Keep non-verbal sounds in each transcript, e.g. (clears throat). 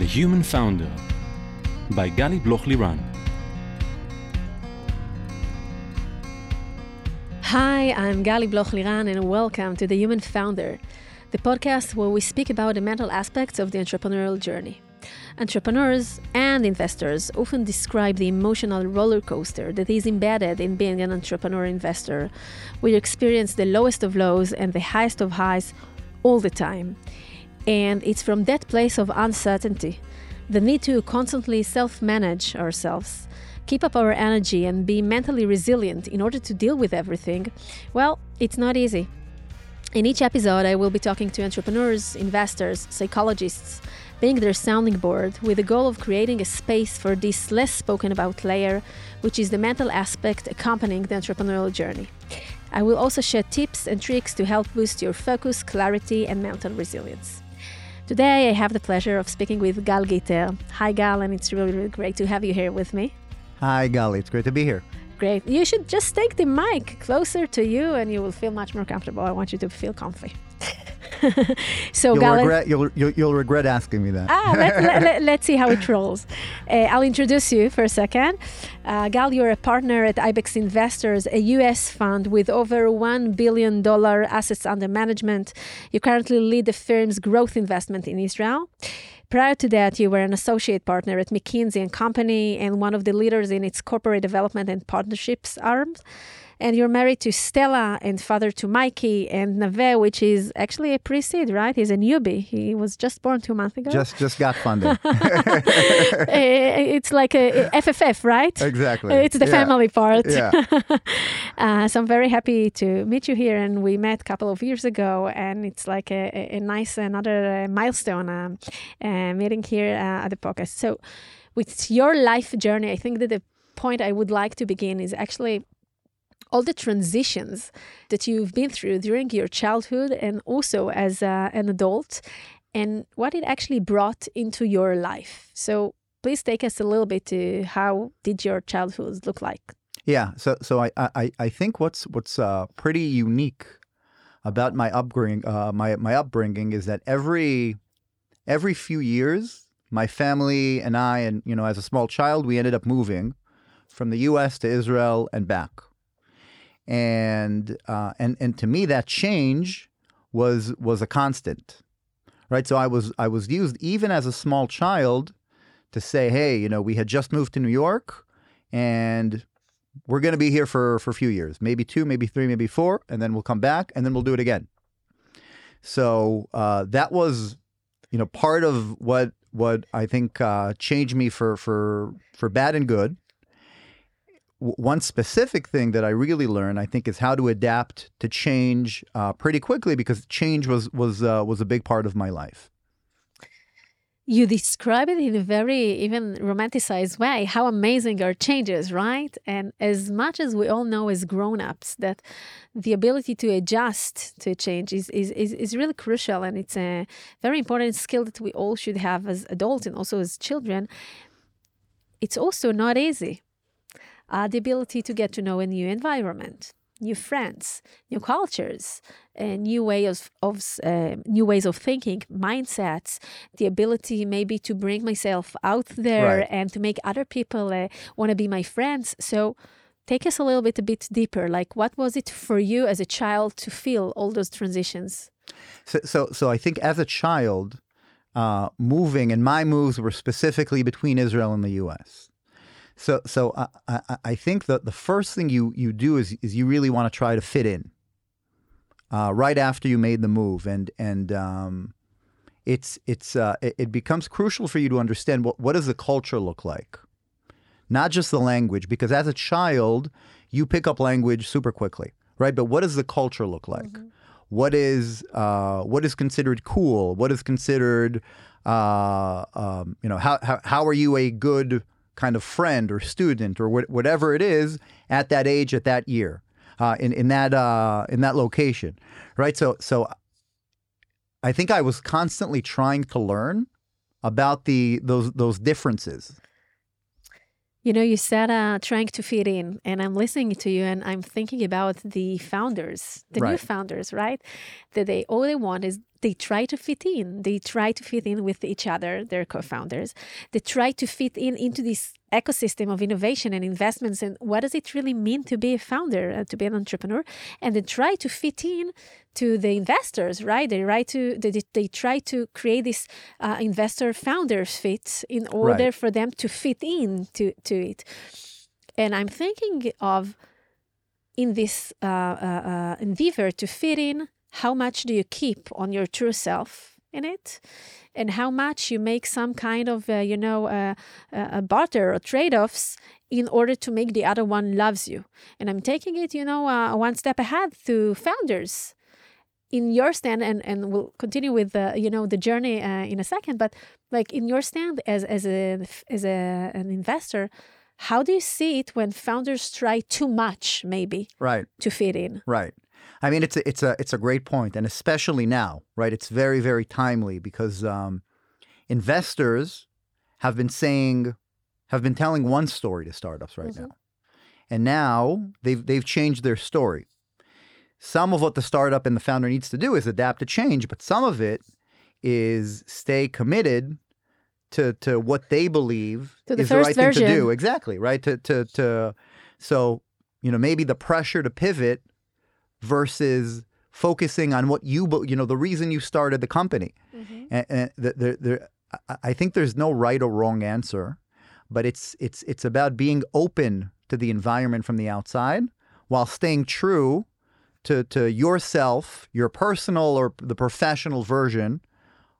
The Human Founder by Gali Bloch Liran. Hi, I'm Gali Bloch Liran, and welcome to The Human Founder, the podcast where we speak about the mental aspects of the entrepreneurial journey. Entrepreneurs and investors often describe the emotional roller coaster that is embedded in being an entrepreneur investor, you experience the lowest of lows and the highest of highs all the time. And it's from that place of uncertainty, the need to constantly self manage ourselves, keep up our energy, and be mentally resilient in order to deal with everything, well, it's not easy. In each episode, I will be talking to entrepreneurs, investors, psychologists, being their sounding board with the goal of creating a space for this less spoken about layer, which is the mental aspect accompanying the entrepreneurial journey. I will also share tips and tricks to help boost your focus, clarity, and mental resilience. Today, I have the pleasure of speaking with Gal Gitter. Hi, Gal, and it's really, really great to have you here with me. Hi, Gali. It's great to be here. Great. You should just take the mic closer to you and you will feel much more comfortable. I want you to feel comfy. (laughs) so, You'll Gal, regret, you'll, you'll, you'll regret asking me that. ah, let, let, let, (laughs) let's see how it rolls. Uh, I'll introduce you for a second. Uh, Gal, you're a partner at IBEX Investors, a US fund with over $1 billion assets under management. You currently lead the firm's growth investment in Israel. Prior to that, you were an associate partner at McKinsey and Company and one of the leaders in its corporate development and partnerships arm. And you're married to Stella and father to Mikey and Nave, which is actually a pre-seed, right? He's a newbie. He was just born two months ago. Just just got funded. (laughs) (laughs) Eh, it's like a FFF, right? exactly. It's the Yeah. family part. Yeah. (laughs) uh, so I'm very happy to meet you here, and we met a couple of years ago, and it's like a, a- nice another uh, milestone um, uh, meeting here uh, at the podcast. So, with your life journey, I think that the point I would like to begin is actually all the transitions that you've been through during your childhood and also as uh, an adult, and what it actually brought into your life. So. Please take us a little bit to how did your childhood look like? Yeah. So so I I, I think what's what's uh, pretty unique about my upbringing uh, my my upbringing is that every every few years my family and I and you know as a small child we ended up moving from the U.S. to Israel and back, and uh, and and to me that change was was a constant, right? So I was I was used even as a small child to say, hey, you know, we had just moved to New York, and we're going to be here for for a few years, maybe two, maybe three, maybe four, and then we'll come back, and then we'll do it again. So uh, that was, you know, part of what what I think uh, changed me for for for bad and good. One specific thing that I really learned, I think, is how to adapt to change uh, pretty quickly because change was was uh, was a big part of my life. You describe it in a very even romanticized way. How amazing are changes, right? And as much as we all know as grown-ups that the ability to adjust to change is, is, is, is really crucial and it's a very important skill that we all should have as adults and also as children. It's also not easy. Uh, the ability to get to know a new environment, new friends, new cultures, uh, new way of, of uh, new ways of thinking, mindsets, the ability maybe to bring myself out there Right. and to make other people uh, want to be my friends. So take us a little bit a bit deeper. Like what was it for you as a child to feel all those transitions? So, so, so I think as a child, uh, moving and my moves were specifically between Israel and the U.S. So, so I, I, I think that the first thing you you do is is you really want to try to fit in. Uh, right after you made the move, and and um, it's it's uh, it, it becomes crucial for you to understand what what does the culture look like, not just the language, because as a child you pick up language super quickly, right? But what does the culture look like? what is uh, what is considered cool? What is considered uh, um, you know how, how how are you a good kind of friend or student or wh- whatever it is at that age at that year uh, in in that uh, in that location, right? So so I think I was constantly trying to learn about the those those differences. You know, you said uh, trying to fit in, and I'm listening to you, and I'm thinking about the founders, the new founders, right? That they all they want is they try to fit in. They try to fit in with each other, their co-founders. They try to fit in into this ecosystem of innovation and investments, and what does it really mean to be a founder, uh, to be an entrepreneur, and they try to fit in to the investors, right? They try to they, they- they try to create this uh, investor founder fit in order Right. for them to fit in to, to it. And I'm thinking of in this uh, uh, uh, endeavor to fit in, how much do you keep on your true self in it? And how much you make some kind of, uh, you know, uh, uh, a barter or trade offs in order to make the other one loves you. And I'm taking it, you know, uh, one step ahead to founders in your stand and and we'll continue with the you know the journey uh, in a second but like in your stand as as a as a an investor how do you see it when founders try too much maybe Right. to fit in Right. I mean, it's a, it's a it's a great point, and especially now, right? It's very very timely because um, investors have been saying, have been telling one story to startups right Mhm. now, and now they've they've changed their story. Some of what the startup and the founder needs to do is adapt to change, but some of it is stay committed to to what they believe the is the right thing to do. Exactly right. To to to so you know maybe the pressure to pivot versus focusing on what you you know the reason you started the company. Mm-hmm. And, and the, the, the, I- I think there's no right or wrong answer, but it's it's it's about being open to the environment from the outside while staying true to to yourself, your personal or the professional version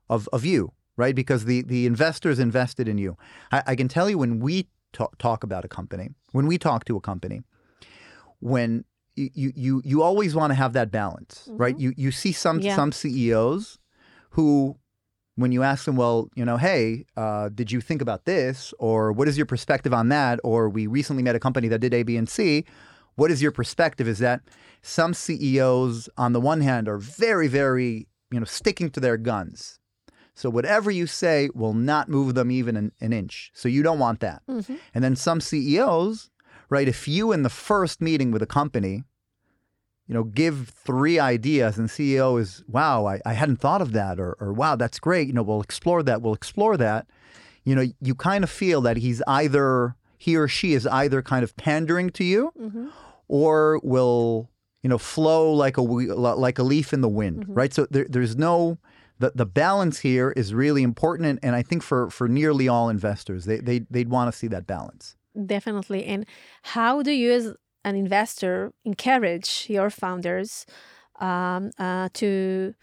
of of you, right? Because the the investors invested in you. I, I can tell you when we talk, talk about a company, when we talk to a company, when you you you, always want to have that balance, right? You you see some Yeah. some CEOs who when you ask them, well, you know, hey, uh, did you think about this? Or what is your perspective on that? Or we recently met a company that did A, B, and C. What is your perspective? Is that some CEOs, on the one hand, are very, very, you know, sticking to their guns. So whatever you say will not move them even an, an inch. So you don't want that. Mhm. And then some CEOs, right? If you in the first meeting with a company, you know, give three ideas and CEO is, wow, I, I hadn't thought of that, or, or wow, that's great. You know, we'll explore that, we'll explore that. You know, you kind of feel that he's either, he or she is either kind of pandering to you Mhm. or will, you know, flow like a, like a leaf in the wind, right? So there, there's no, the, the balance here is really important. And, and I think for, for nearly all investors, they, they, they'd want to see that balance. definitely and how do you as an investor encourage your founders um, uh, to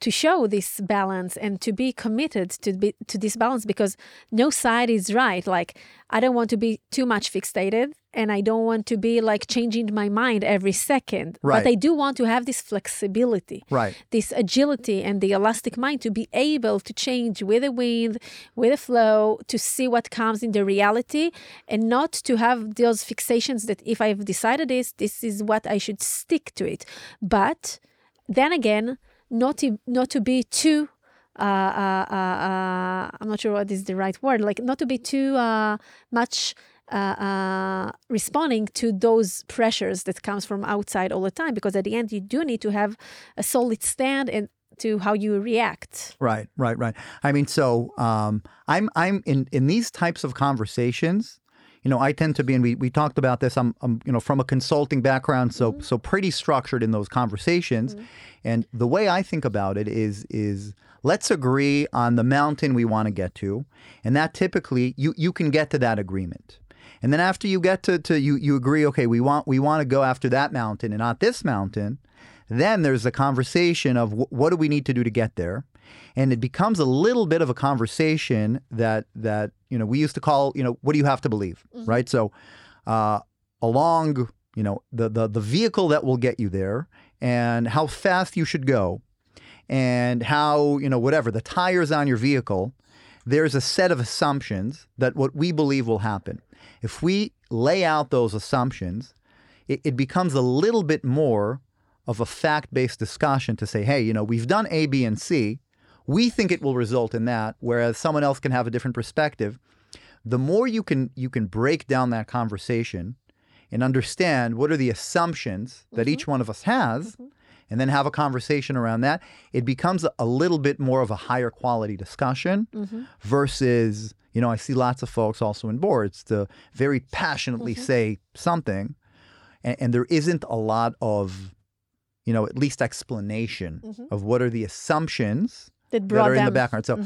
to show this balance and to be committed to be to this balance because no side is right like i don't want to be too much fixated and i don't want to be like changing my mind every second Right. but i do want to have this flexibility Right. this agility and the elastic mind to be able to change with the wind, with the flow, to see what comes in the reality, and not to have those fixations that if I've decided this, this is what I should stick to it. But then again, not to, not to be too. Uh, uh, uh, uh, I'm not sure what is the right word. Like not to be too uh, much uh, responding to those pressures that comes from outside all the time because at the end you do need to have a solid stand and to how you react Right, right, right. I mean, so um, I'm I'm in in these types of conversations. You know, I tend to be, and we, we talked about this. I'm, I'm you know from a consulting background, so mm-hmm. so pretty structured in those conversations. Mm-hmm. And the way I think about it is is let's agree on the mountain we want to get to, and that typically you you can get to that agreement. And then after you get to, to you you agree, okay, we want we want to go after that mountain and not this mountain. Then there's a conversation of wh- what do we need to do to get there, and it becomes a little bit of a conversation that that you know we used to call you know what do you have to believe, right? So uh, along you know the, the the vehicle that will get you there and how fast you should go and how you know whatever the tires on your vehicle there's a set of assumptions that what we believe will happen if we lay out those assumptions it, it becomes a little bit more of a fact-based discussion to say hey you know we've done a b and c we think it will result in that whereas someone else can have a different perspective. The more you can you can break down that conversation and understand what are the assumptions that each mm-hmm. one of us has mm-hmm. and then have a conversation around that it becomes a, little bit more of a higher quality discussion mm-hmm. versus you know i see lots of folks also in boards to very passionately say something and, and there isn't a lot of you know at least explanation of what are the assumptions that that are in the background. So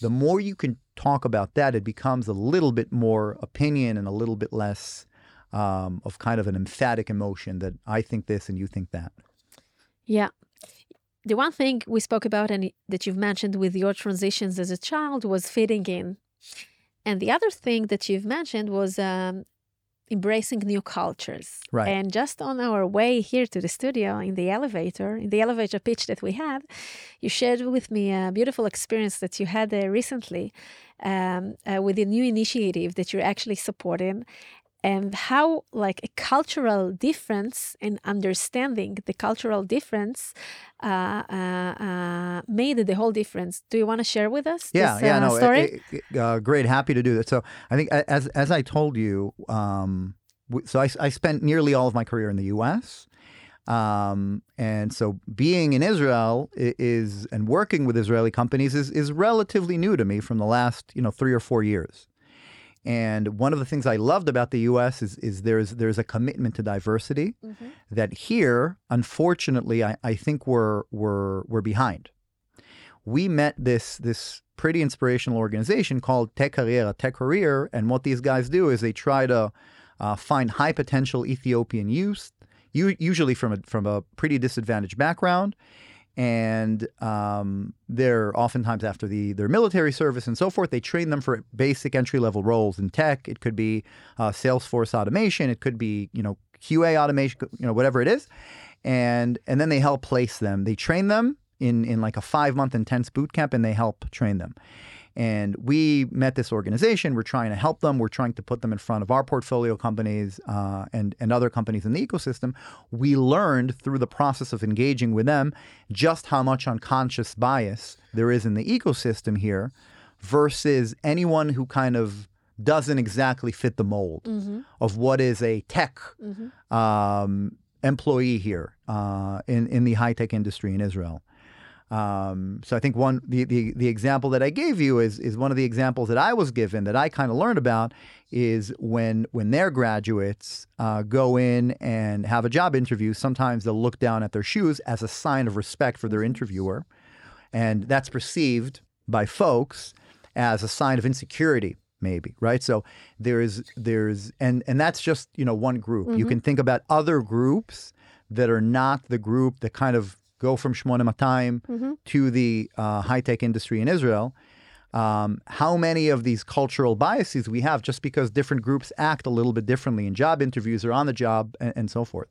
the more you can talk about that, it becomes a little bit more opinion and a little bit less um, of kind of an emphatic emotion that I think this and you think that. Yeah. The one thing we spoke about and that you've mentioned with your transitions as a child was fitting in. And the other thing that you've mentioned was um, embracing new cultures. Right. And just on our way here to the studio in the elevator, in the elevator pitch that we had, you shared with me a beautiful experience that you had uh, recently um, uh, with a new initiative that you're actually supporting and how like a cultural difference and understanding the cultural difference uh, uh, uh, made the whole difference. Do you want to share with us Yeah, this yeah, uh, no, story? eh, eh, uh, great, happy to do that. So I think as as I told you, um, so I, I spent nearly all of my career in the U.S. Um, and so being in Israel is and working with Israeli companies is is relatively new to me from the last you know three or four years. And one of the things I loved about the U.S. is is there's there's a commitment to diversity that here, unfortunately, I, I think we're we're we're behind. We met this this pretty inspirational organization called Tech Carriera, Tech Career, and what these guys do is they try to uh, find high potential Ethiopian youth, usually from a from a pretty disadvantaged background, and um, they're oftentimes after the their military service and so forth. They train them for basic entry level roles in tech. It could be uh, Salesforce automation. It could be you know QA automation. You know whatever it is, and and then they help place them. They train them in in like a five month intense boot camp, and they help train them. And we met this organization. We're trying to help them. We're trying to put them in front of our portfolio companies uh, and and other companies in the ecosystem. We learned through the process of engaging with them just how much unconscious bias there is in the ecosystem here, versus anyone who kind of doesn't exactly fit the mold of what is a tech um, employee here uh, in in the high tech industry in Israel. Um, so I think one the, the the example that I gave you is is one of the examples that I was given that I kind of learned about is when when their graduates uh, go in and have a job interview. Sometimes they'll look down at their shoes as a sign of respect for their interviewer, and that's perceived by folks as a sign of insecurity maybe right? So there's there's and and that's just you know one group. You can think about other groups that are not the group that kind of go from Shmona Matayim to the uh, high tech industry in Israel. Um, how many of these cultural biases we have just because different groups act a little bit differently in job interviews or on the job and, and so forth.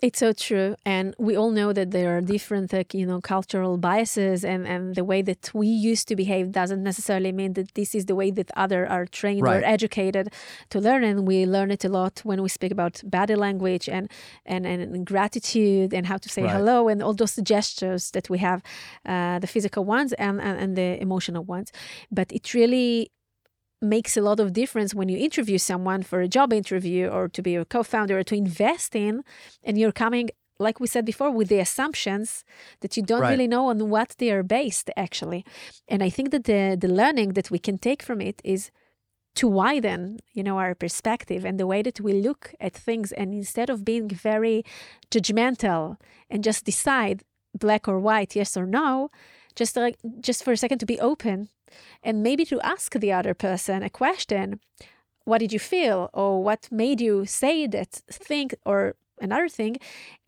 It's so true, and we all know that there are different, like, you know, cultural biases, and and the way that we used to behave doesn't necessarily mean that this is the way that other are trained or educated to learn. And we learn it a lot when we speak about body language and and and gratitude and how to say Right. hello and all those gestures that we have, uh, the physical ones and, and and the emotional ones. But it really makes a lot of difference when you interview someone for a job interview or to be a co-founder or to invest in and you're coming like we said before with the assumptions that you don't Right. really know on what they are based actually and i think that the the learning that we can take from it is to widen you know our perspective and the way that we look at things and instead of being very judgmental and just decide black or white yes or no just like just for a second to be open and maybe to ask the other person a question. What did you feel? Or what made you say that thing or another thing?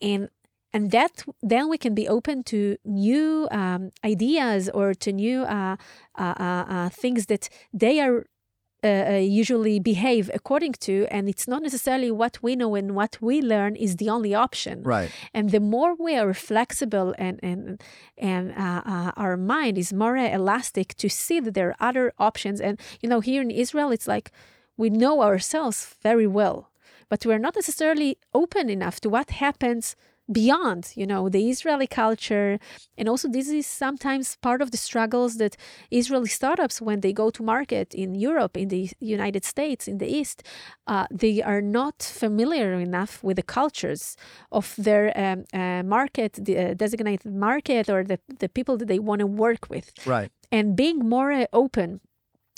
And and that then we can be open to new um, ideas or to new uh, uh, uh, uh, things that they are uh, uh, usually behave according to and it's not necessarily what we know and what we learn is the only option Right. and the more we are flexible and and and uh, uh, our mind is more elastic to see that there are other options and you know here in israel it's like we know ourselves very well but we're not necessarily open enough to what happens beyond you know the israeli culture and also this is sometimes part of the struggles that israeli startups when they go to market in europe in the united states in the east uh, they are not familiar enough with the cultures of their um, uh, market the uh, designated market or the, the people that they want to work with Right. and being more uh, open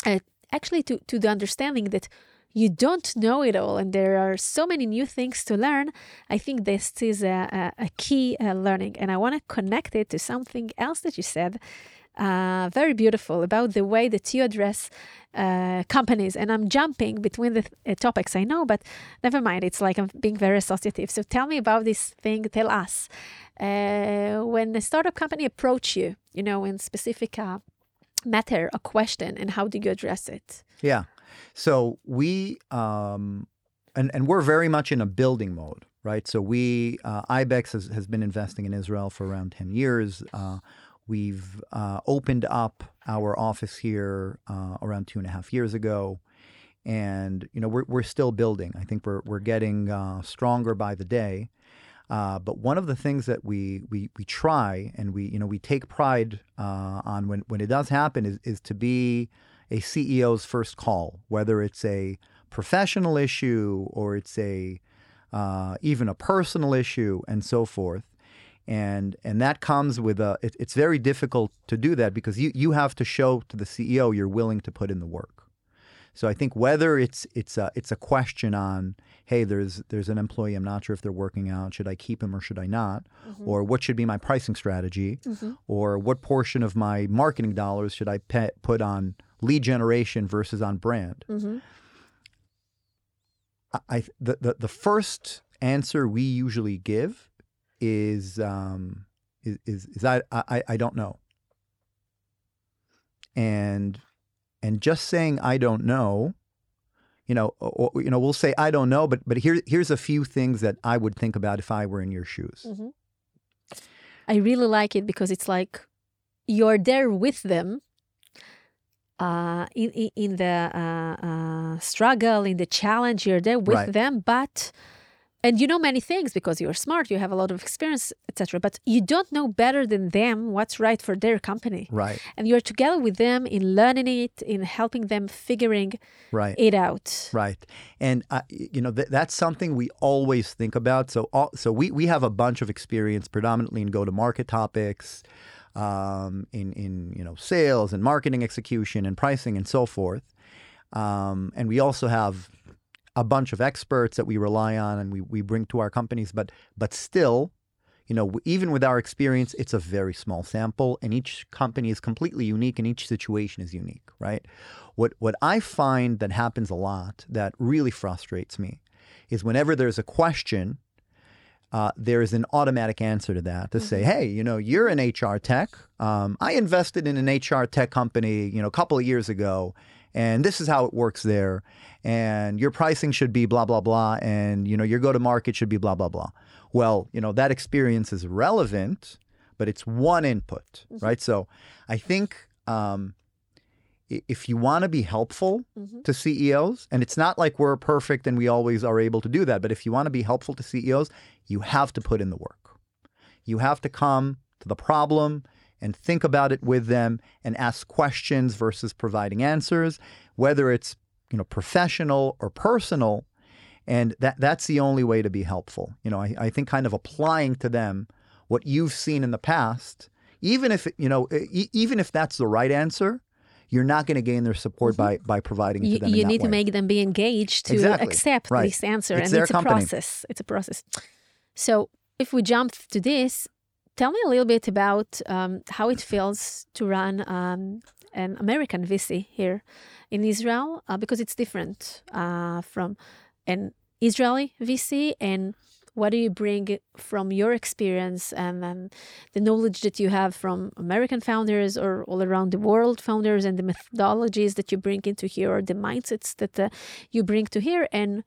uh, actually to, to the understanding that you don't know it all and there are so many new things to learn. I think this is a, a, a key uh, learning and i want to connect it to something else that you said uh, very beautiful about the way that you address uh, companies. And i'm jumping between the uh, topics i know but never mind it's like i'm being very associative. So tell me about this thing tell us uh, when a startup company approach you you know in specific uh, matter a question and how do you address it? Yeah. So we um, and and we're very much in a building mode, right? So we uh, Ibex has, has been investing in Israel for around ten years. Uh, we've uh, opened up our office here uh, around two and a half years ago, and you know we're we're still building. I think we're we're getting uh, stronger by the day. Uh, but one of the things that we, we we try and we you know we take pride on when, when it does happen is, is to be a CEO's first call, whether it's a professional issue or it's a uh, even a personal issue and so forth. And and that comes with a it, it's very difficult to do that because you, you have to show to the CEO you're willing to put in the work. So I think whether it's it's a it's a question on hey there's there's an employee I'm not sure if they're working out should I keep him or should I not or what should be my pricing strategy or what portion of my marketing dollars should I pe- put on lead generation versus on brand. mm-hmm. I, the, the the first answer we usually give is um is is, is I, I I don't know. And and just saying I don't know, you know, or, you know, we'll say I don't know, but but here here's a few things that I would think about if I were in your shoes. Mm-hmm. I really like it because it's like you're there with them uh, in, in, in the uh, uh, struggle, in the challenge. You're there with Right. them, but and you know many things because you're smart, you have a lot of experience, etc. But you don't know better than them what's right for their company, Right, and you're together with them in learning it, in helping them figuring right. it out. Right, and uh, you know th- that's something we always think about. So, all, so we we have a bunch of experience, predominantly in go to market topics, um, in in you know sales and marketing execution and pricing and so forth. Um, and we also have a bunch of experts that we rely on and we, we bring to our companies. But but still, you know, even with our experience, it's a very small sample, and each company is completely unique, and each situation is unique, right? What what I find that happens a lot that really frustrates me is whenever there's a question, uh, there is an automatic answer to that to say, hey, you know, you're an HR tech. Um, I invested in an HR tech company, you know, a couple of years ago, and this is how it works there. And your pricing should be blah blah blah, and you know, your go to market should be blah blah blah. Well, you know, that experience is relevant, but it's one input, right? So, I think. Um, if you want to be helpful Mhm. to CEOs, and it's not like we're perfect and we always are able to do that, but if you want to be helpful to CEOs, you have to put in the work. You have to come to the problem and think about it with them and ask questions versus providing answers, whether it's you know professional or personal. And that that's the only way to be helpful. You know, I, I think kind of applying to them what you've seen in the past, even if you know, even if that's the right answer, you're not going to gain their support by by providing You, to them. in you need to make them be engaged to Exactly. accept Right. this answer, It's and it's company. a process. It's a process. So, if we jump to this, tell me a little bit about um, how it feels to run um, an American VC here in Israel, uh, because it's different uh, from an Israeli VC and what do you bring from your experience and then the knowledge that you have from American founders or all around the world founders and the methodologies that you bring into here or the mindsets that uh, you bring to here and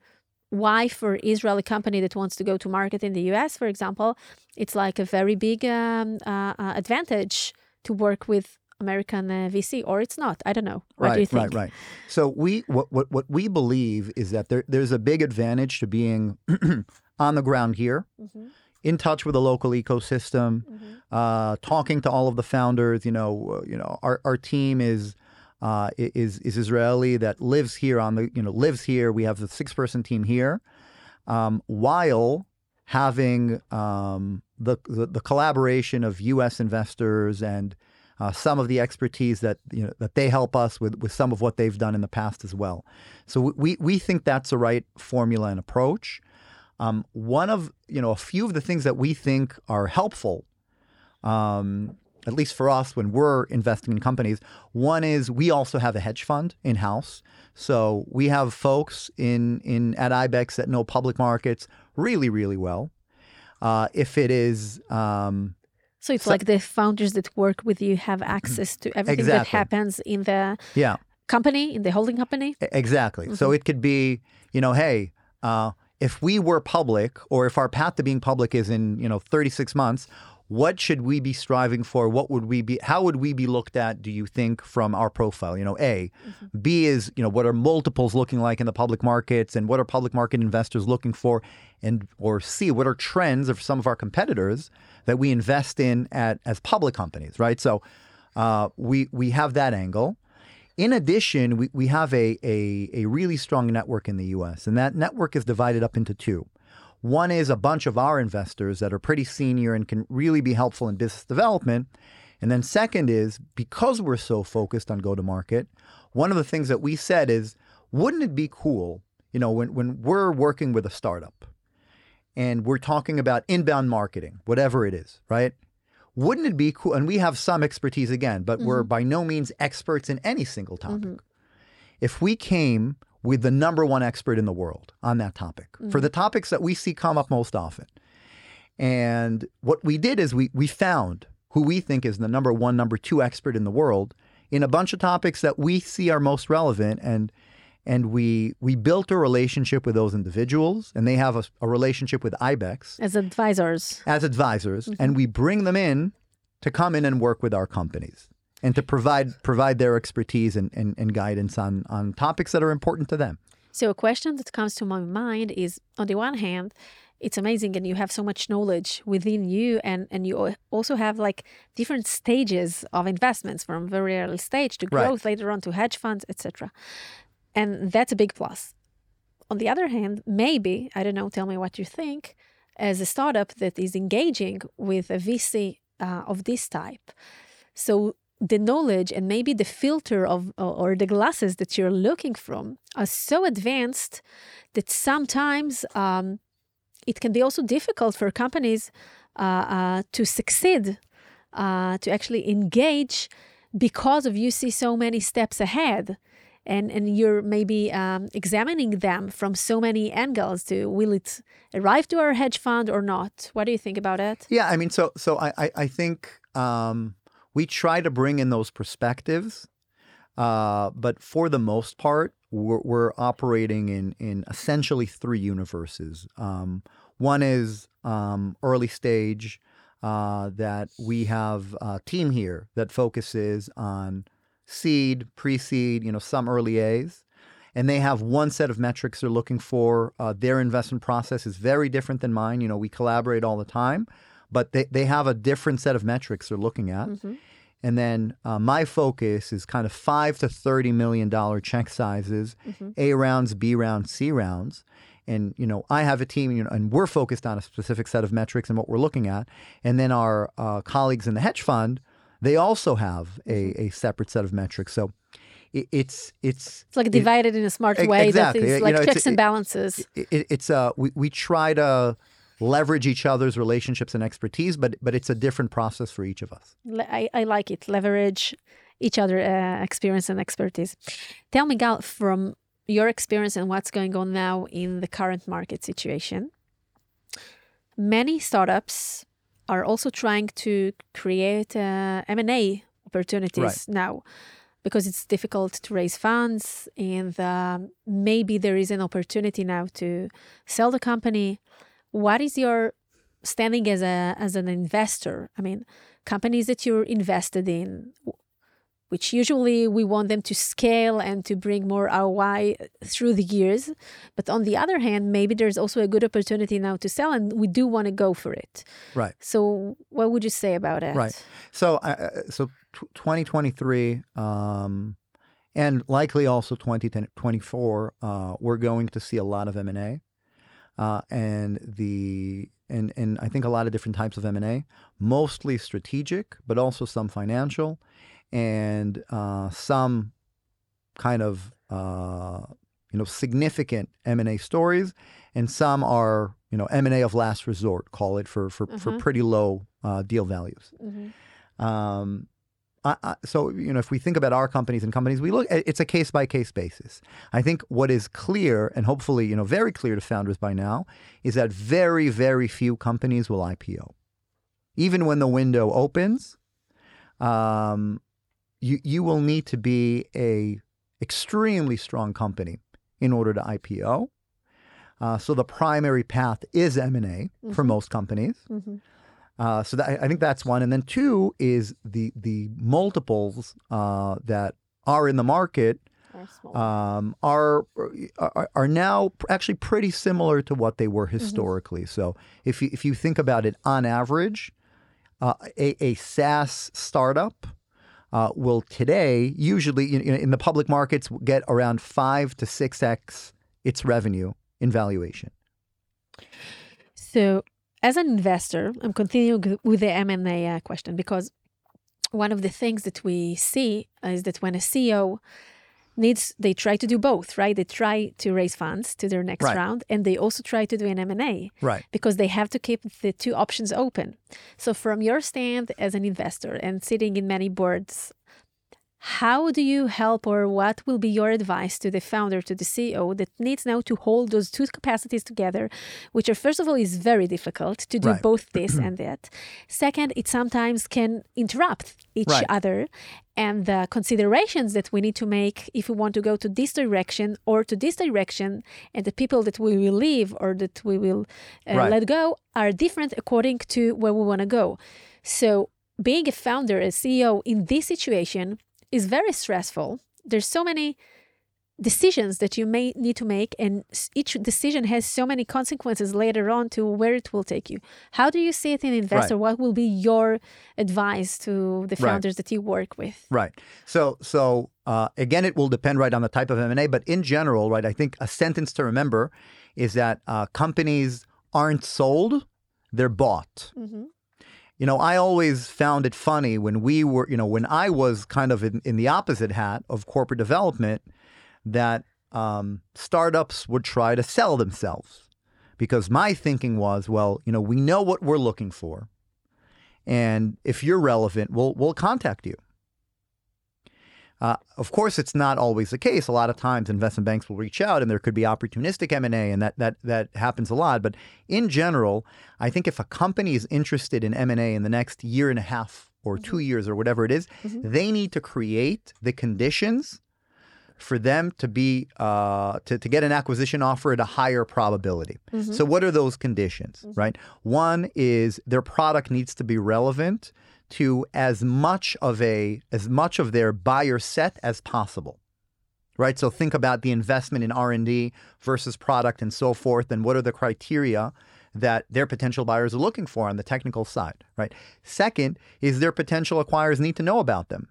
why for Israeli company that wants to go to market in the US, for example, it's like a very big um, uh, uh, advantage to work with American uh, VC, or it's not. I don't know. What right, do you think? Right, right. So we what, what what we believe is that there there's a big advantage to being (clears throat) on the ground here Mhm. in touch with the local ecosystem, uh, talking to all of the founders. You know, uh, you know, our, our team is uh, is is Israeli that lives here on the you know lives here. We have the six person team here, um, while having um, the, the the collaboration of U.S. investors and uh, some of the expertise that you know that they help us with with some of what they've done in the past as well. So we we think that's the right formula and approach. Um, one of you know a few of the things that we think are helpful, um, at least for us when we're investing in companies. One is we also have a hedge fund in house, so we have folks in in at IBEX that know public markets really really well. Uh, if it is um, So it's So- like the founders that work with you have access to everything that happens in the yeah company, in the holding company. Exactly. So it could be, you know, hey, uh, if we were public, or if our path to being public is in, you know, 36 months, what should we be striving for? What would we be? How would we be looked at? Do you think from our profile? You know, A, B is, you know, what are multiples looking like in the public markets, and what are public market investors looking for, and or C, what are trends of some of our competitors that we invest in at as public companies, right? So uh, we we have that angle. In addition, we, we have a, a, a really strong network in the US, and that network is divided up into two. One is a bunch of our investors that are pretty senior and can really be helpful in business development. And then, second is because we're so focused on go to market, one of the things that we said is wouldn't it be cool, you know, when, when we're working with a startup and we're talking about inbound marketing, whatever it is, right? Wouldn't it be cool? And we have some expertise again, but we're mm-hmm. by no means experts in any single topic. Mm-hmm. If we came with the number one expert in the world on that topic for the mm-hmm. topics that we see come up most often, and what we did is we we found who we think is the number one, number two expert in the world in a bunch of topics that we see are most relevant, and and we we built a relationship with those individuals, and they have a, a relationship with IBEX As advisors. as advisors, and mm-hmm. we bring them in to come in and work with our companies and to provide provide their expertise and, and, and guidance on on topics that are important to them. So a question that comes to my mind is on the one hand, it's amazing and you have so much knowledge within you and and you also have like different stages of investments from very early stage to Right. growth later on to hedge funds, etc. And that's a big plus. On the other hand, maybe, I don't know, tell me what you think, as a startup that is engaging with a VC uh, of this type. So the knowledge and maybe the filter of or the glasses that you're looking from are so advanced that sometimes um, it can be also difficult for companies uh, uh, to succeed, uh, to actually engage because of you see so many steps ahead. And, and you're maybe um, examining them from so many angles to will it arrive to our hedge fund or not? What do you think about it? Yeah, I mean, so so I I, think um, we try to bring in those perspectives, uh, but for the most part, we're, we're operating in in essentially three universes. Um, one is um, early stage uh, that we have a team here that focuses on seed, pre-seed, you know, some early A's and they have one set of metrics they're looking for. Uh, their investment process is very different than mine. You know, we collaborate all the time, but they, they have a different set of metrics they're looking at. And then uh, my focus is kind of five to thirty million dollar check sizes, A rounds, B rounds, C rounds. And you know, I have a team, you know, and we're focused on a specific set of metrics and what we're looking at. And then our uh, colleagues in the hedge fund, they also have a, a separate set of metrics. So it, it's it's It's like divided in a smart way exactly. that is You like know, it's- checks and balances. it, it- it's uh we, we try to leverage each other's relationships and expertise, but but it's a different process for each of us. I, I like it. Leverage each other uh, experience and expertise. Tell me, Gal, from your experience and what's going on now in the current market situation, many startups are also trying to create uh, M&A opportunities Right. now because it's difficult to raise funds and um, maybe there is an opportunity now to sell the company. What is your standing as a as an investor? I mean, companies that you're invested in, which usually we want them to scale and to bring more ROI through the years. But on the other hand, maybe there's also a good opportunity now to sell, and we do want to go for it. Right. So, what would you say about it? Right. So, uh, so t- 2023, um, and likely also 2024, uh, we're going to see a lot of M and A, uh, and the and and I think a lot of different types of M and A, mostly strategic, but also some financial and uh, some kind of uh, you know significant M and A stories, and some are you know M and A of last resort, call it for for, for Mhm. pretty low uh, deal values. Mhm. Um, I, I, so you know, if we think about our companies and companies, we look. It's a case by case basis. I think what is clear, and hopefully you know very clear to founders by now, is that very very few companies will IPO, even when the window opens. Um, you you will need to be a extremely strong company in order to IPO. Uh, so the primary path is M and A for Mhm. most companies. Mhm. Uh, so that, I think that's one, and then two is the the multiples uh, that are in the market um, are, are are now actually pretty similar to what they were historically. So if you, if you think about it, on average, uh, a, a SaaS startup uh, will today usually in, in the public markets get around five to six x its revenue in valuation. So, as an investor, I'm continuing with the M&A uh, question because one of the things that we see is that when a CEO needs, they try to do both, right? They try to raise funds to their next Right. round, and they also try to do an M&A Right. because they have to keep the two options open. So, from your stand as an investor and sitting in many boards, how do you help, or what will be your advice to the founder, to the CEO that needs now to hold those two capacities together, which are, first of all, is very difficult to do Right. both this (clears throat) and that. Second, it sometimes can interrupt each Right. other. And the considerations that we need to make if we want to go to this direction or to this direction, and the people that we will leave or that we will uh, Right. let go are different according to where we want to go. So, being a founder, a CEO in this situation is very stressful. There's so many decisions that you may need to make, and each decision has so many consequences later on to where it will take you. How do you see it in investor? What will be your advice to the Right. founders that you work with? Right. So so uh, again, it will depend right on the type of M and A, but in general, right, I think a sentence to remember is that uh, companies aren't sold; they're bought. Mm-hmm. You know, I always found it funny when we were, you know, when I was kind of in, in the opposite hat of corporate development, that um, startups would try to sell themselves. Because my thinking was, well, you know, we know what we're looking for. And if you're relevant, we'll, we'll contact you. Uh, of course, it's not always the case. A lot of times, investment banks will reach out, and there could be opportunistic M and A, and that that that happens a lot. But in general, I think if a company is interested in M and A in the next year and a half or two years or whatever it is, they need to create the conditions for them to be uh, to to get an acquisition offer at a higher probability. So, what are those conditions? Right. One is their product needs to be relevant to as much of a as much of their buyer set as possible right? So think about the investment in r&d versus product and so forth and what are the criteria that their potential buyers are looking for on the technical side right? Second is their potential acquirers need to know about them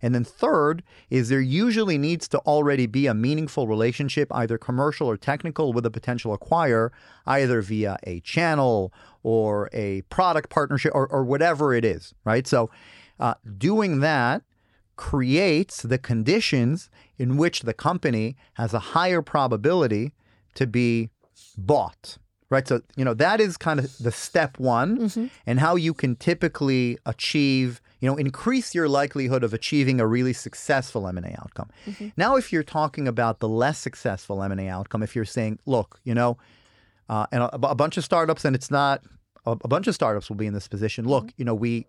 and then third is there usually needs to already be a meaningful relationship, either commercial or technical, with a potential acquirer, either via a channel or a product partnership or, or whatever it is, right? So uh, doing that creates the conditions in which the company has a higher probability to be bought. Right. So, you know, that is kind of the step one and how you can typically achieve, you know, increase your likelihood of achieving a really successful M&A outcome. Now, if you're talking about the less successful M&A outcome, if you're saying, look, you know, uh, and a, a bunch of startups, and it's not a, a bunch of startups will be in this position. Look, you know, we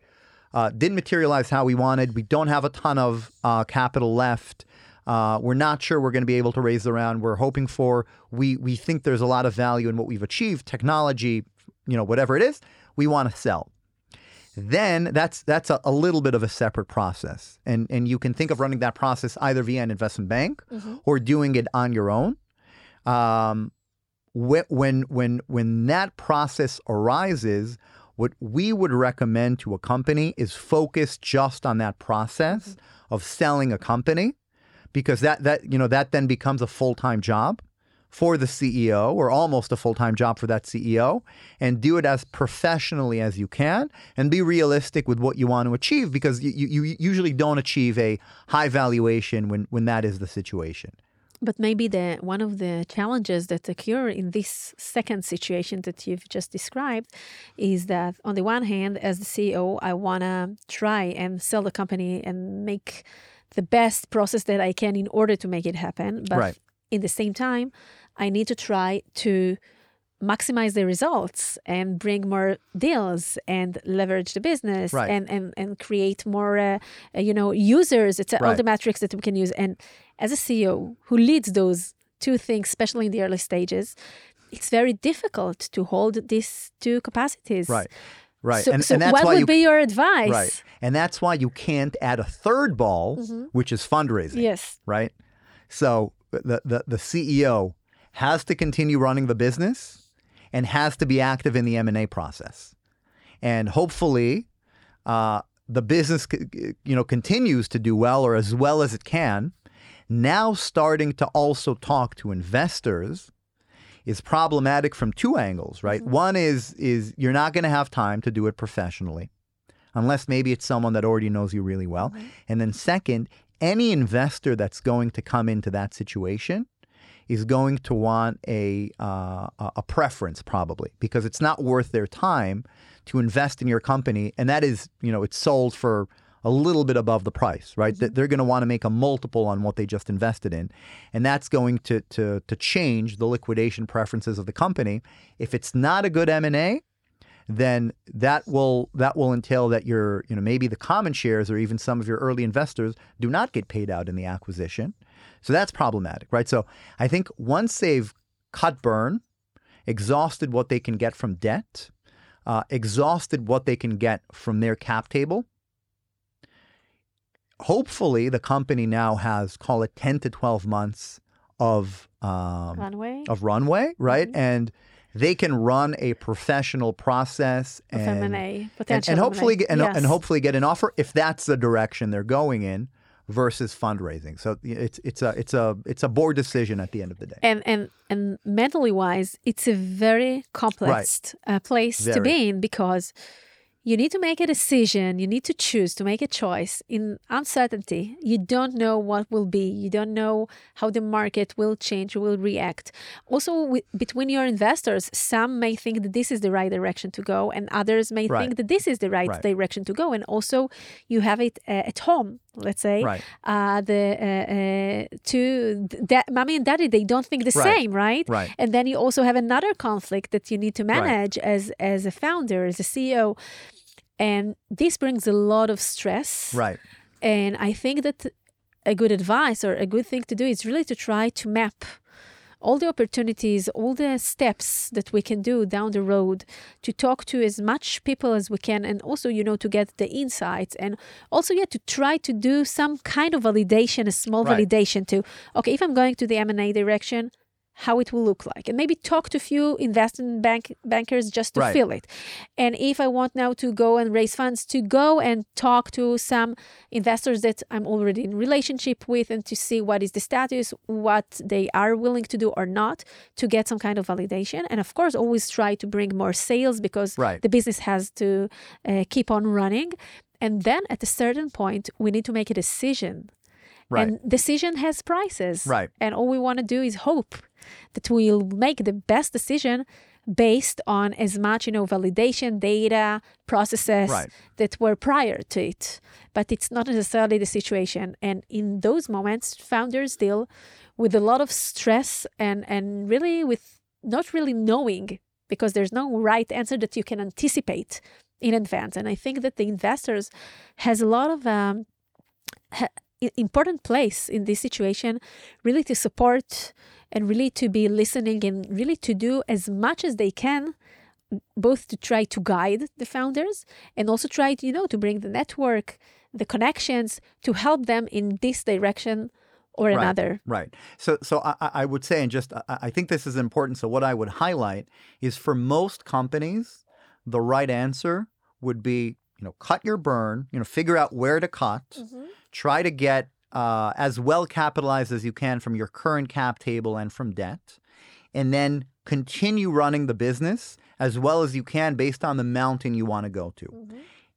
uh, didn't materialize how we wanted. We don't have a ton of uh, capital left. Uh, we're not sure we're going to be able to raise the round we're hoping for. We we think there's a lot of value in what we've achieved, technology, you know, whatever it is. We want to sell. Then that's that's a, a little bit of a separate process, and and you can think of running that process either via an investment bank or doing it on your own. Um, when when when that process arises, what we would recommend to a company is focus just on that process of selling a company, because that that you know that then becomes a full time job for the CEO or almost a full time job for that CEO and do it as professionally as you can and be realistic with what you want to achieve because you, you, you usually don't achieve a high valuation when, when that is the situation. But maybe the one of the challenges that occur in this second situation that you've just described is that on the one hand, as the CEO, I want to try and sell the company and make the best process that I can in order to make it happen. But Right. In the same time, I need to try to maximize the results and bring more deals and leverage the business Right. and, and and create more uh, uh, you know users it's all the metrics that we can use and as a ceo who leads those two things especially in the early stages it's very difficult to hold these two capacities Right. Right. so, and, so and that's what why would you be your advice Right. And that's why you can't add a third ball, which is fundraising. yes Right. So the, the, the CEO has to continue running the business and has to be active in the M&A process. And hopefully uh, the business you know continues to do well or as well as it can. Now starting to also talk to investors is problematic from two angles, right? One is is you're not going to have time to do it professionally unless maybe it's someone that already knows you really well. And then second, any investor that's going to come into that situation is going to want a uh, a preference probably because it's not worth their time to invest in your company, and that is you know it's sold for a little bit above the price, right? That They're going to want to make a multiple on what they just invested in, and that's going to to to change the liquidation preferences of the company. If it's not a good M and A, then that will that will entail that your you know maybe the common shares or even some of your early investors do not get paid out in the acquisition. So that's problematic, right? So I think once they've cut burn, exhausted what they can get from debt, uh, exhausted what they can get from their cap table, hopefully the company now has call it 10 to 12 months of um, runway of runway, right? And they can run a professional process and, M&A, and, and hopefully M&A. get, and, Yes. and hopefully get an offer if that's the direction they're going in versus fundraising. So it's it's a it's a it's a board decision at the end of the day. and and and mentally wise it's a very complex uh, place to be in because you need to make a decision you need to choose to make a choice in uncertainty you don't know what will be you don't know how the market will change will react also with, between your investors some may think that this is the right direction to go and others may Right. think that this is the right, Right. direction to go and also you have it uh, at home let's say Right. uh, the uh, uh, two that mommy and daddy they don't think the Right. same right Right. and then you also have another conflict that you need to manage as as a founder as a ceo and this brings a lot of stress Right. and i think that a good advice or a good thing to do is really to try to map all the opportunities, all the steps that we can do down the road to talk to as much people as we can, and also, you know, to get the insights, and also, yeah, to try to do some kind of validation, a small Right. validation to, okay, if I'm going to the M and A direction, how it will look like, and maybe talk to a few investment bank bankers just to Right. feel it. And if I want now to go and raise funds, to go and talk to some investors that I'm already in relationship with, and to see what is the status, what they are willing to do or not, to get some kind of validation. And of course, always try to bring more sales because Right. the business has to uh, keep on running. And then at a certain point, we need to make a decision. Right. And decision has prices. Right. And all we want to do is hope that we'll make the best decision based on as much, you know, validation, data, processes Right. that were prior to it. But it's not necessarily the situation. And in those moments, founders deal with a lot of stress and, and really with not really knowing because there's no right answer that you can anticipate in advance. And I think that the investors has a lot of um, ha- important place in this situation, really to support and really to be listening and really to do as much as they can both to try to guide the founders and also try to, you know, to bring the network, the connections to help them in this direction or Right. another. Right. So, so I, I- would say, and just I, I think this is important. So, what I would highlight is for most companies, the right answer would be, you know, cut your burn. You know, figure out where to cut. Try to get uh, as well capitalized as you can from your current cap table and from debt, and then continue running the business as well as you can based on the mountain you want to go to.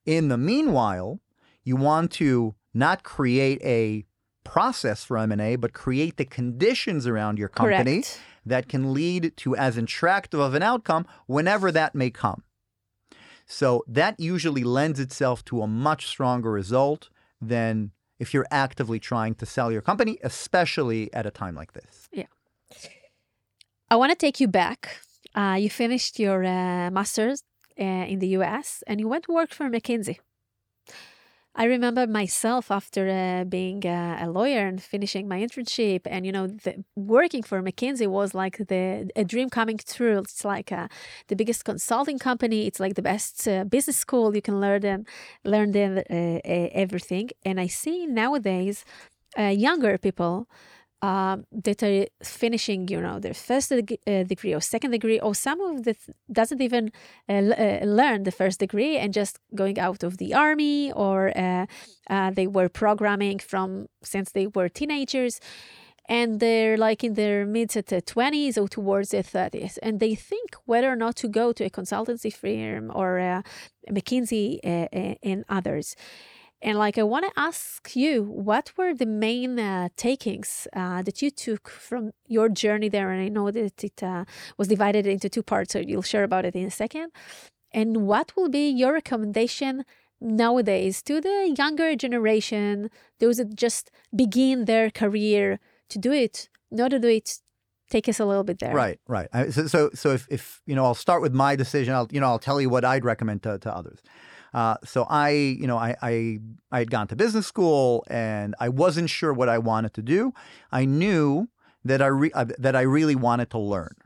In the meanwhile, you want to not create a process for M&A, but create the conditions around your company Correct. that can lead to as attractive of an outcome whenever that may come. So that usually lends itself to a much stronger result than if you're actively trying to sell your company, especially at a time like this. Yeah. I want to take you back. Uh, you finished your uh, master's uh, in the US and you went to work for McKinsey. I remember myself after uh, being uh, a lawyer and finishing my internship, and you know, the, working for McKinsey was like the a dream coming true. It's like uh, the biggest consulting company. It's like the best uh, business school. You can learn them, learn them uh, everything. And I see nowadays younger people um, that are finishing, you know, their first deg- uh, degree or second degree, or some of the th- doesn't even uh, l- uh, learn the first degree and just going out of the army, or uh, uh, they were programming from since they were teenagers, and they're like in their mid to twenties or towards their thirties, and they think whether or not to go to a consultancy firm or uh, McKinsey uh, uh, and others. And like, I want to ask you, what were the main uh, takings uh, that you took from your journey there? And I know that it uh, was divided into two parts, so you'll share about it in a second. And what will be your recommendation nowadays to the younger generation, those that just begin their career to do it, not to do it? Take us a little bit there. Right, right. So, so, so if, if you know, I'll start with my decision. I'll, you know, I'll tell you what I'd recommend to, to others. Uh, so I, you know, I, I, I had gone to business school and I wasn't sure what I wanted to do. I knew that I re- uh, that I really wanted to learn,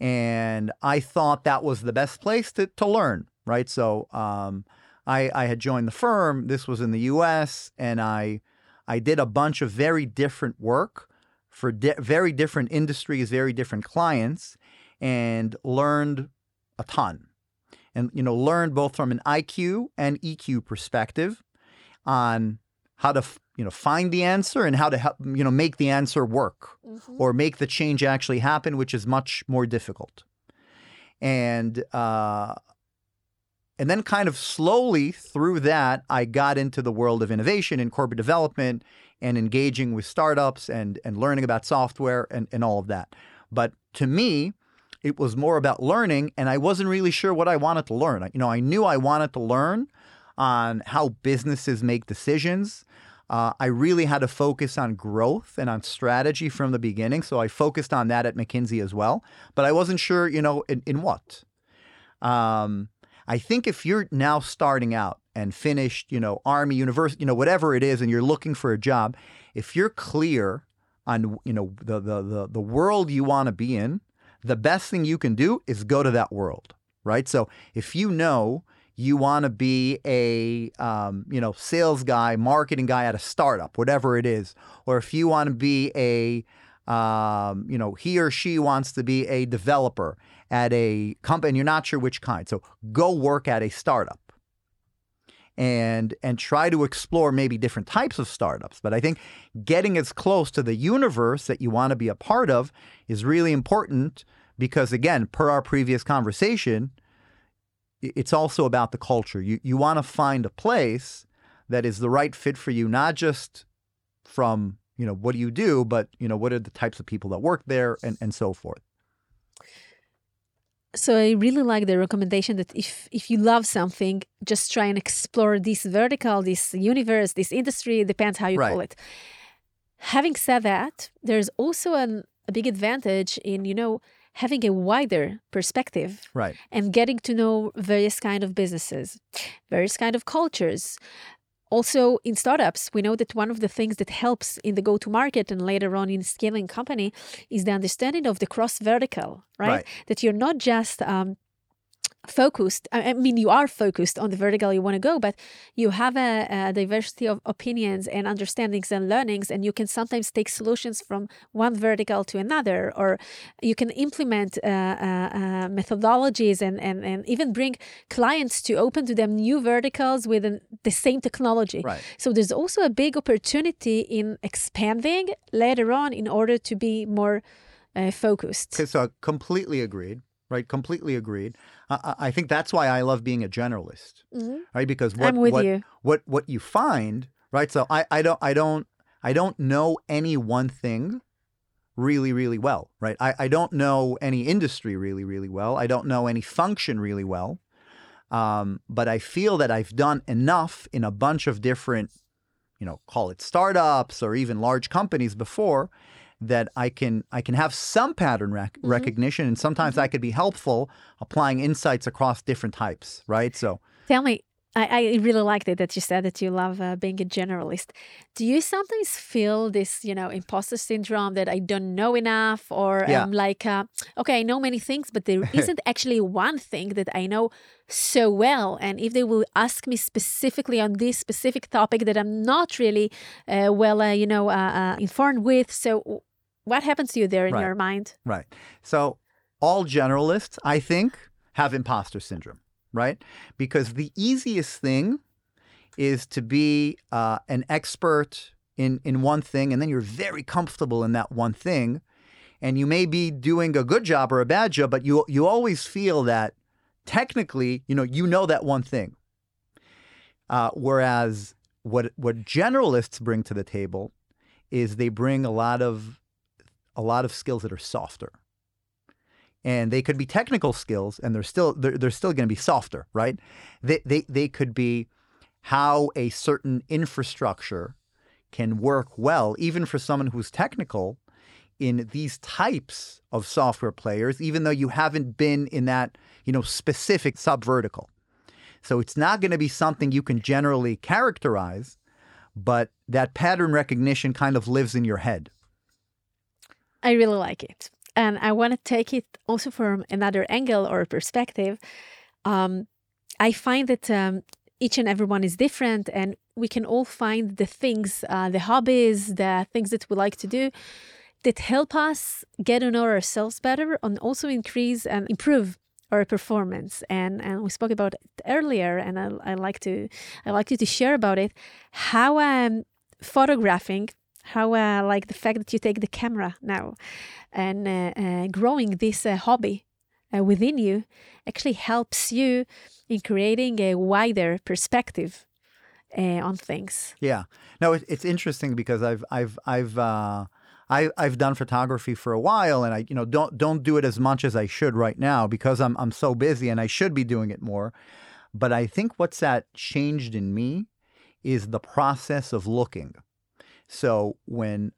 and I thought that was the best place to to learn. Right. So, um, I, I had joined the firm. This was in the U.S. and I, I did a bunch of very different work for di- very different industries, very different clients, and learned a ton. And you know, learned both from an IQ and EQ perspective on how to you know find the answer and how to help you know make the answer work or make the change actually happen, which is much more difficult. And uh, and then kind of slowly through that, I got into the world of innovation and corporate development and engaging with startups and and learning about software and, and all of that. But to me, it was more about learning, and I wasn't really sure what I wanted to learn. You know, I knew I wanted to learn on how businesses make decisions. Uh, I really had to focus on growth and on strategy from the beginning, so I focused on that at McKinsey as well. But I wasn't sure, you know, in, in what. Um, I think if you're now starting out and finished, you know, Army, University, you know, whatever it is, and you're looking for a job, if you're clear on, you know, the the the, the world you want to be in, the best thing you can do is go to that world, right? So if you know you want to be a, um, you know, sales guy, marketing guy at a startup, whatever it is, or if you want to be a um, you know, he or she wants to be a developer at a company and you're not sure which kind. So go work at a startup and and try to explore maybe different types of startups. But I think getting as close to the universe that you want to be a part of is really important because again, per our previous conversation, it's also about the culture. You you want to find a place that is the right fit for you, not just from you know what do you do, but you know what are the types of people that work there and and so forth. So I really like the recommendation that if if you love something, just try and explore this vertical, this universe, this industry, depends how you call it. Having said that, there's also an, a big advantage in, you know, having a wider perspective Right. and getting to know various kind of businesses, various kind of cultures. Also, in startups, we know that one of the things that helps in the go-to-market and later on in scaling company is the understanding of the cross-vertical, right? Right. That you're not just um, focused i I mean you are focused on the vertical you want to go but you have a, a diversity of opinions and understandings and learnings and you can sometimes take solutions from one vertical to another or you can implement uh, uh, uh, methodologies and, and, and even bring clients to open to them new verticals within the same technology Right. so there's also a big opportunity in expanding later on in order to be more uh, focused Okay, so completely agreed. Right, completely agreed. I, I think that's why I love being a generalist. Mhm. Right, because what what, you what what you find, right? So I I don't I don't I don't know any one thing really really well, right? I I don't know any industry really really well. I don't know any function really well. Um, but I feel that I've done enough in a bunch of different, you know, call it startups or even large companies before that I can I can have some pattern rec- Mhm. recognition and sometimes that could be helpful applying insights across different types, right? So Tell me, I, I really liked it that you said that you love uh, being a generalist. Do you sometimes feel this, you know, imposter syndrome that I don't know enough, or Yeah. um, like, uh, okay, I know many things, but there (laughs) isn't actually one thing that I know so well. And if they will ask me specifically on this specific topic that I'm not really uh, well, uh, you know, uh, uh, informed with, so what happens to you there in Right. your mind? Right. So all generalists, I think, have imposter syndrome, right? Because the easiest thing is to be uh, an expert in in one thing, and then you're very comfortable in that one thing, and you may be doing a good job or a bad job, but you you always feel that technically, you know, you know that one thing. Uh, whereas what what generalists bring to the table is they bring a lot of a lot of skills that are softer. And they could be technical skills and they're still they're, they're still going to be softer, right? They, they they could be how a certain infrastructure can work well even for someone who's technical in these types of software players even though you haven't been in that, you know, specific subvertical. So it's not going to be something you can generally characterize, but that pattern recognition kind of lives in your head. I really like it. And I want to take it also from another angle or perspective. Um, I find that um, each and everyone is different, and we can all find the things, uh, the hobbies, the things that we like to do that help us get to know ourselves better and also increase and improve our performance. And, and we spoke about it earlier, and I, I like to I like you to share about it. How I'm photographing how uh, like the fact that you take the camera now and uh, uh, growing this uh, hobby uh, within you actually helps you in creating a wider perspective on things Yeah. No, it, it's interesting because I've I've I've I I've done photography for a while, and I you know don't don't do it as much as I should right now because I'm I'm so busy, and I should be doing it more. But I think what's that changed in me is the process of looking. So when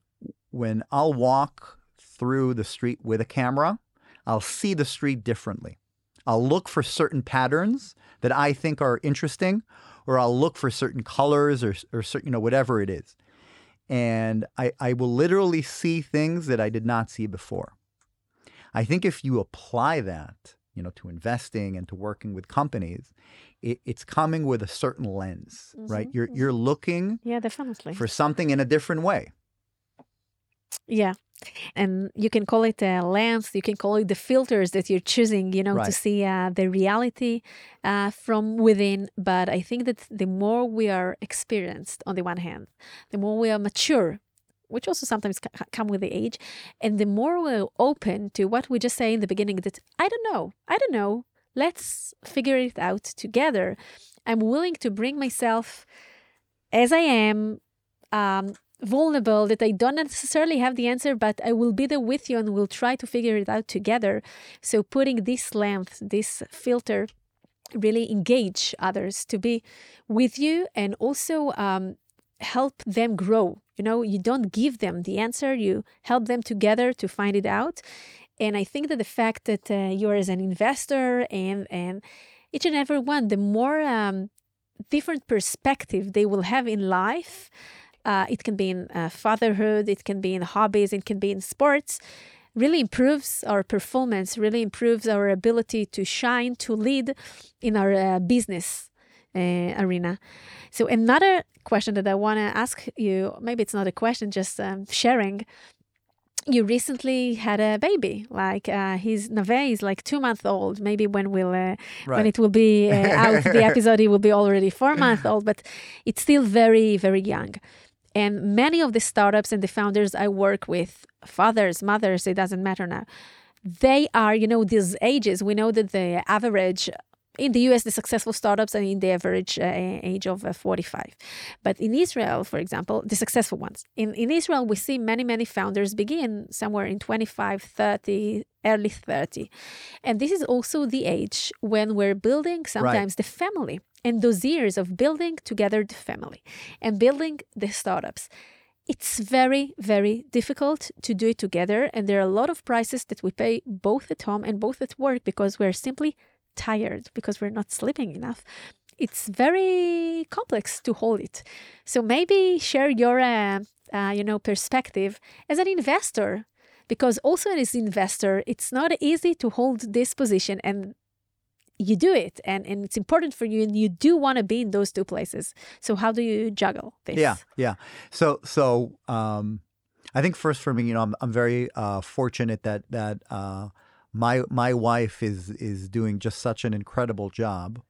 when I'll walk through the street with a camera, I'll see the street differently. I'll look for certain patterns that I think are interesting, or I'll look for certain colors or or certain you know whatever it is, and I I will literally see things that I did not see before. I think if you apply that, you know, to investing and to working with companies, it, it's coming with a certain lens, right? Mhm, You're mhm. you're looking yeah definitely for something in a different way. yeah and you can call it a lens you can call it the filters that you're choosing you know to see uh, the reality uh, from within but i think that the more we are experienced on the one hand the more we are mature which also sometimes come with the age and the more we're open to what we just say in the beginning that i don't know i don't know let's figure it out together i'm willing to bring myself as i am um, vulnerable that I don't necessarily have the answer, but I will be there with you and we'll try to figure it out together. So putting this length, this filter, really engage others to be with you and also um, help them grow. You know, you don't give them the answer, you help them together to find it out. And I think that the fact that uh, you're as an investor and and each and every one, the more um, different perspective they will have in life, uh, it can be in uh, fatherhood, it can be in hobbies, it can be in sports. really improves our performance, really improves our ability to shine, to lead in our uh, business uh, arena. So, another question that I want to ask you maybe it's not a question, just um, sharing. You recently had a baby, like uh, his Nave is like two months old. Maybe when we'll uh, when it will be uh, (laughs) out the episode, it will be already four months old, but it's still very very young. And many of the startups and the founders I work with, fathers, mothers, it doesn't matter now, they are, you know, these ages. We know that the average in the US, the successful startups are in the average uh, age of uh, 45. But in Israel, for example, the successful ones, in, in Israel, we see many, many founders begin somewhere in 25, 30, early 30. And this is also the age when we're building sometimes the family and those years of building together the family and building the startups. It's very, very difficult to do it together. And there are a lot of prices that we pay both at home and both at work because we're simply tired, because we're not sleeping enough. It's very complex to hold it. So maybe share your, uh, uh, you know, perspective as an investor, because also as an investor, it's not easy to hold this position and you do it and, and it's important for you and you do want to be in those two places so how do you juggle this Yeah, yeah. So, so um, I think first for me, you know, I'm, I'm very uh, fortunate that that uh, my my wife is is doing just such an incredible job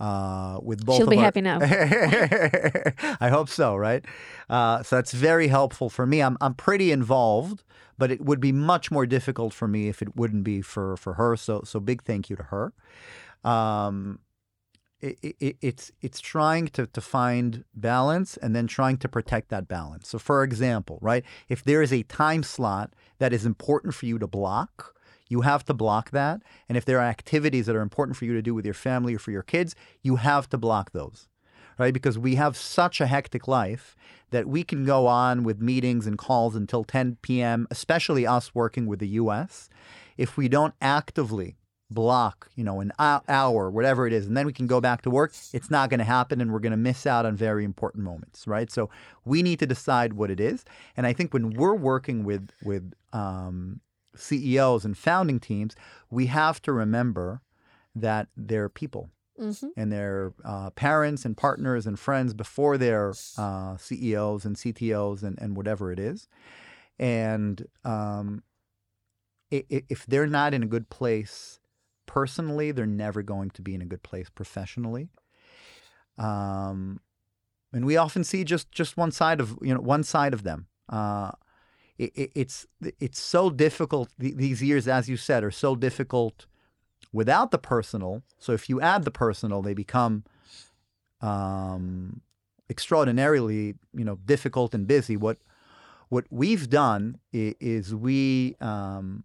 uh, with both. She'll be our- happy now. (laughs) I hope so, right? Uh, so that's very helpful for me. I'm I'm pretty involved, but it would be much more difficult for me if it wouldn't be for for her. So so big thank you to her. Um, it, it, it's it's trying to, to find balance and then trying to protect that balance. So, for example, right, if there is a time slot that is important for you to block, you have to block that. And if there are activities that are important for you to do with your family or for your kids, you have to block those, right? Because we have such a hectic life that we can go on with meetings and calls until 10 p.m., especially us working with the U.S. If we don't actively block, you know, an hour, whatever it is, and then we can go back to work, it's not going to happen and we're going to miss out on very important moments, right? So we need to decide what it is. And I think when we're working with with um, CEOs and founding teams, we have to remember that they're people Mhm. and they're uh, parents and partners and friends before they're uh, CEOs and CTOs and, and whatever it is. And um, if they're not in a good place personally, they're never going to be in a good place professionally. Um, and we often see just just one side of you know one side of them. Uh, it, it, it's it's so difficult. These years, as you said, are so difficult without the personal. So if you add the personal, they become um, extraordinarily you know difficult and busy. What what we've done is, is we um,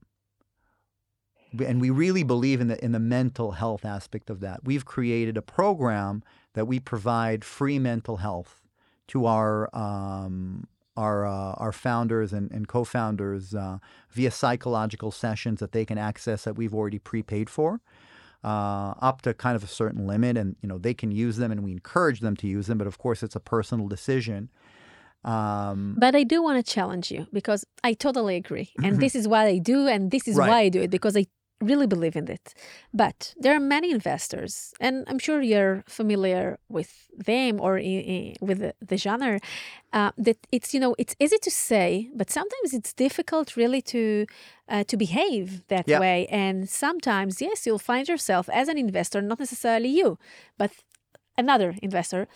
and we really believe in the in the mental health aspect of that. We've created a program that we provide free mental health to our um, our uh, our founders and, and co-founders uh, via psychological sessions that they can access that we've already prepaid for, uh, up to kind of a certain limit, and you know they can use them, and we encourage them to use them. But of course, it's a personal decision. Um, But I do want to challenge you because I totally agree. And this is what I do, and this is Right. why I do it because I really believe in it. But there are many investors, and I'm sure you're familiar with them or with the, the genre. Uh, that it's you know it's easy to say, but sometimes it's difficult really to uh, to behave that Yeah. way. And sometimes, yes, you'll find yourself as an investor, not necessarily you, but another investor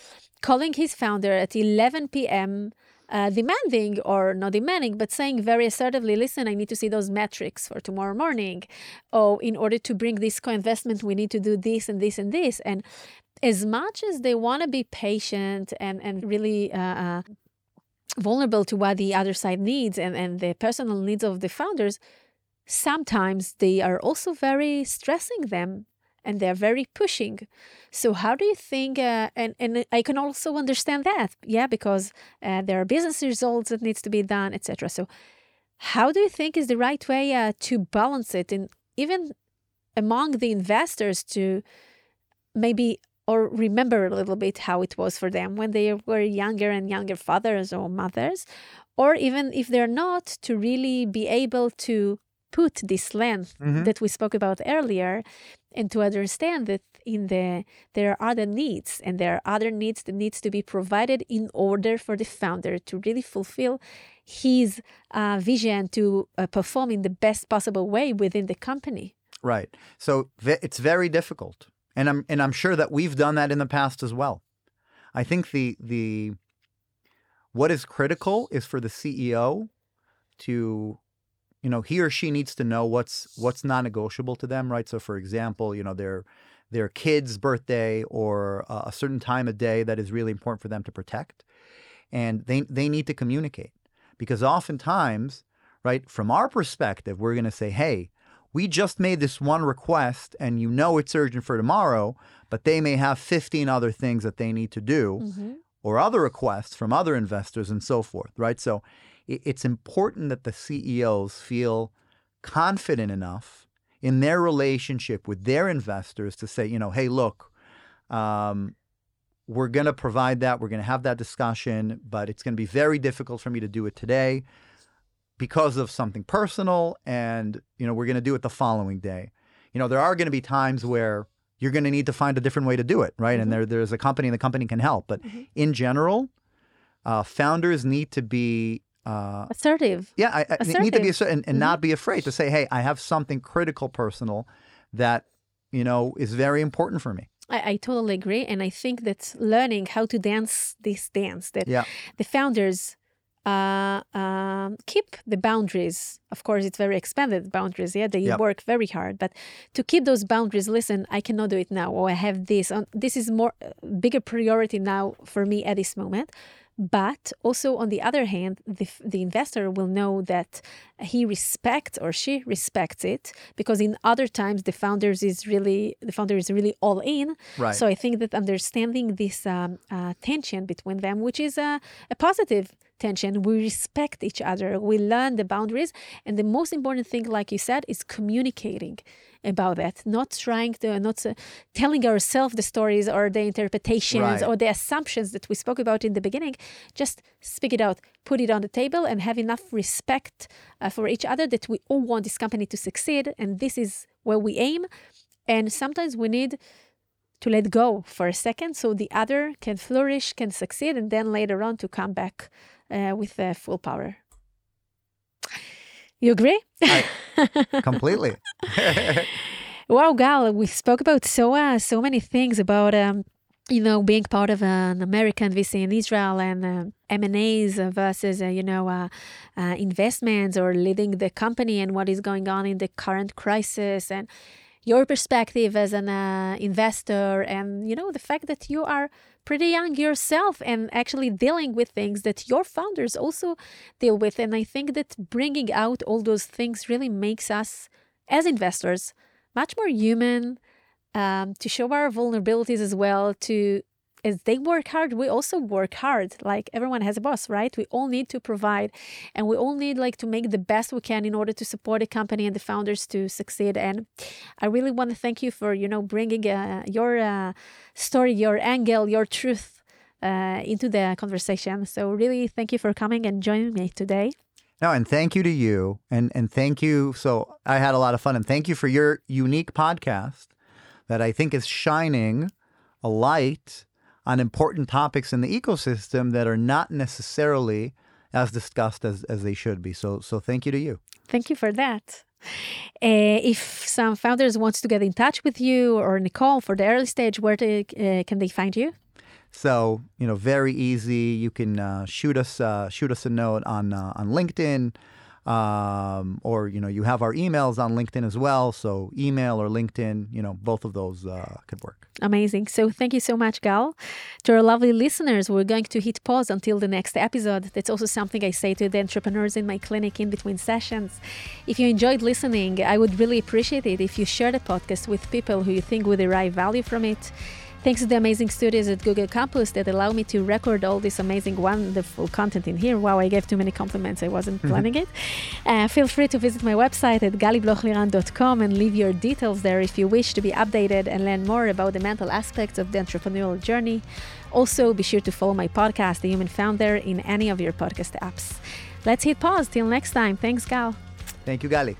calling his founder at 11 p.m. Uh, demanding or not demanding, but saying very assertively, listen, I need to see those metrics for tomorrow morning. Oh, in order to bring this co investment, we need to do this and this and this. And as much as they want to be patient and, and really uh, uh, vulnerable to what the other side needs and, and the personal needs of the founders, sometimes they are also very stressing them and they're very pushing. So how do you think? Uh, and and I can also understand that, yeah, because uh, there are business results that needs to be done, etc. So how do you think is the right way uh, to balance it, and even among the investors to maybe or remember a little bit how it was for them when they were younger and younger fathers or mothers, or even if they're not, to really be able to put this lens Mhm. that we spoke about earlier and to understand that in the there are other needs and there are other needs that needs to be provided in order for the founder to really fulfill his uh, vision to uh, perform in the best possible way within the company Right. So ve- it's very difficult, and I'm and I'm sure that we've done that in the past as well. I think the the what is critical is for the CEO to you know he or she needs to know what's what's non-negotiable to them right so for example you know their their kid's birthday or uh, a certain time of day that is really important for them to protect and they they need to communicate because oftentimes right from our perspective we're going to say hey we just made this one request and you know it's urgent for tomorrow but they may have 15 other things that they need to do Mhm. or other requests from other investors and so forth, right? So it's important that the CEOs feel confident enough in their relationship with their investors to say, you know, hey, look, um, we're going to provide that. We're going to have that discussion, but it's going to be very difficult for me to do it today because of something personal. And, you know, we're going to do it the following day. You know, there are going to be times where you're going to need to find a different way to do it, right? Mhm. And there, there's a company, and the company can help. But Mhm. in general, uh, founders need to be, uh, assertive yeah, I, I need to be Assertive. asser- and, and not be afraid to say, hey, I have something critical, personal that you know is very important for me. I, I totally agree. And I think that learning how to dance this dance, that Yeah. the founders uh, um, keep the boundaries. Of course, it's very expanded boundaries. Yeah, they Yep. work very hard, but to keep those boundaries, listen, I cannot do it now, or I have this. On, this is more uh, bigger priority now for me at this moment. But also, on the other hand, the, the investor will know that he respects or she respects it because in other times the founders is really the founder is really all in. Right. So I think that understanding this um, uh, tension between them, which is a, a positive tension, we respect each other, we learn the boundaries, and the most important thing, like you said, is communicating about that, not trying to, not uh, telling ourselves the stories or the interpretations Right. or the assumptions that we spoke about in the beginning. Just speak it out, put it on the table, and have enough respect uh, for each other that we all want this company to succeed, and this is where we aim. And sometimes we need to let go for a second so the other can flourish, can succeed, and then later on to come back uh, with uh, full power. You agree? (laughs) Completely. (laughs) Wow, Gal, we spoke about so uh, so many things about um, you know being part of an American VC in Israel and uh, M and A's versus uh, you know uh, uh, investments or leading the company and what is going on in the current crisis and your perspective as an uh, investor and you know the fact that you are pretty young yourself and actually dealing with things that your founders also deal with. And i think that bringing out all those things really makes us as investors much more human um, to show our vulnerabilities as well to as they work hard we also work hard like everyone has a boss right? We all need to provide and we all need like to make the best we can in order to support the company and the founders to succeed and i really want to thank you for you know bringing uh, your uh, story your angle your truth uh, into the conversation. So really thank you for coming and joining me today. No, and thank you to you, and and thank you. So I had a lot of fun, and thank you for your unique podcast that I think is shining a light on important topics in the ecosystem that are not necessarily as discussed as as they should be. So so thank you to you. Thank you for that. Uh, if some founders wants to get in touch with you or Nicole for the early stage, where they, uh, can they find you? So you know, very easy. You can uh, shoot us uh, shoot us a note on uh, on LinkedIn, um, or you know, you have our emails on LinkedIn as well. So email or LinkedIn, you know, both of those uh, could work. Amazing. So thank you so much, Gal. To our lovely listeners, we're going to hit pause until the next episode. That's also something I say to the entrepreneurs in my clinic in between sessions. If you enjoyed listening, I would really appreciate it if you share the podcast with people who you think would derive value from it. Thanks to the amazing studios at Google Campus that allow me to record all this amazing, wonderful content in here. Wow, I gave too many compliments. I wasn't planning it. Uh, feel free to visit my website at galiblochliran.com and leave your details there if you wish to be updated and learn more about the mental aspects of the entrepreneurial journey. Also, be sure to follow my podcast, The Human Founder, in any of your podcast apps. Let's hit pause. Till next time. Thanks, Gal. Thank you, Gali.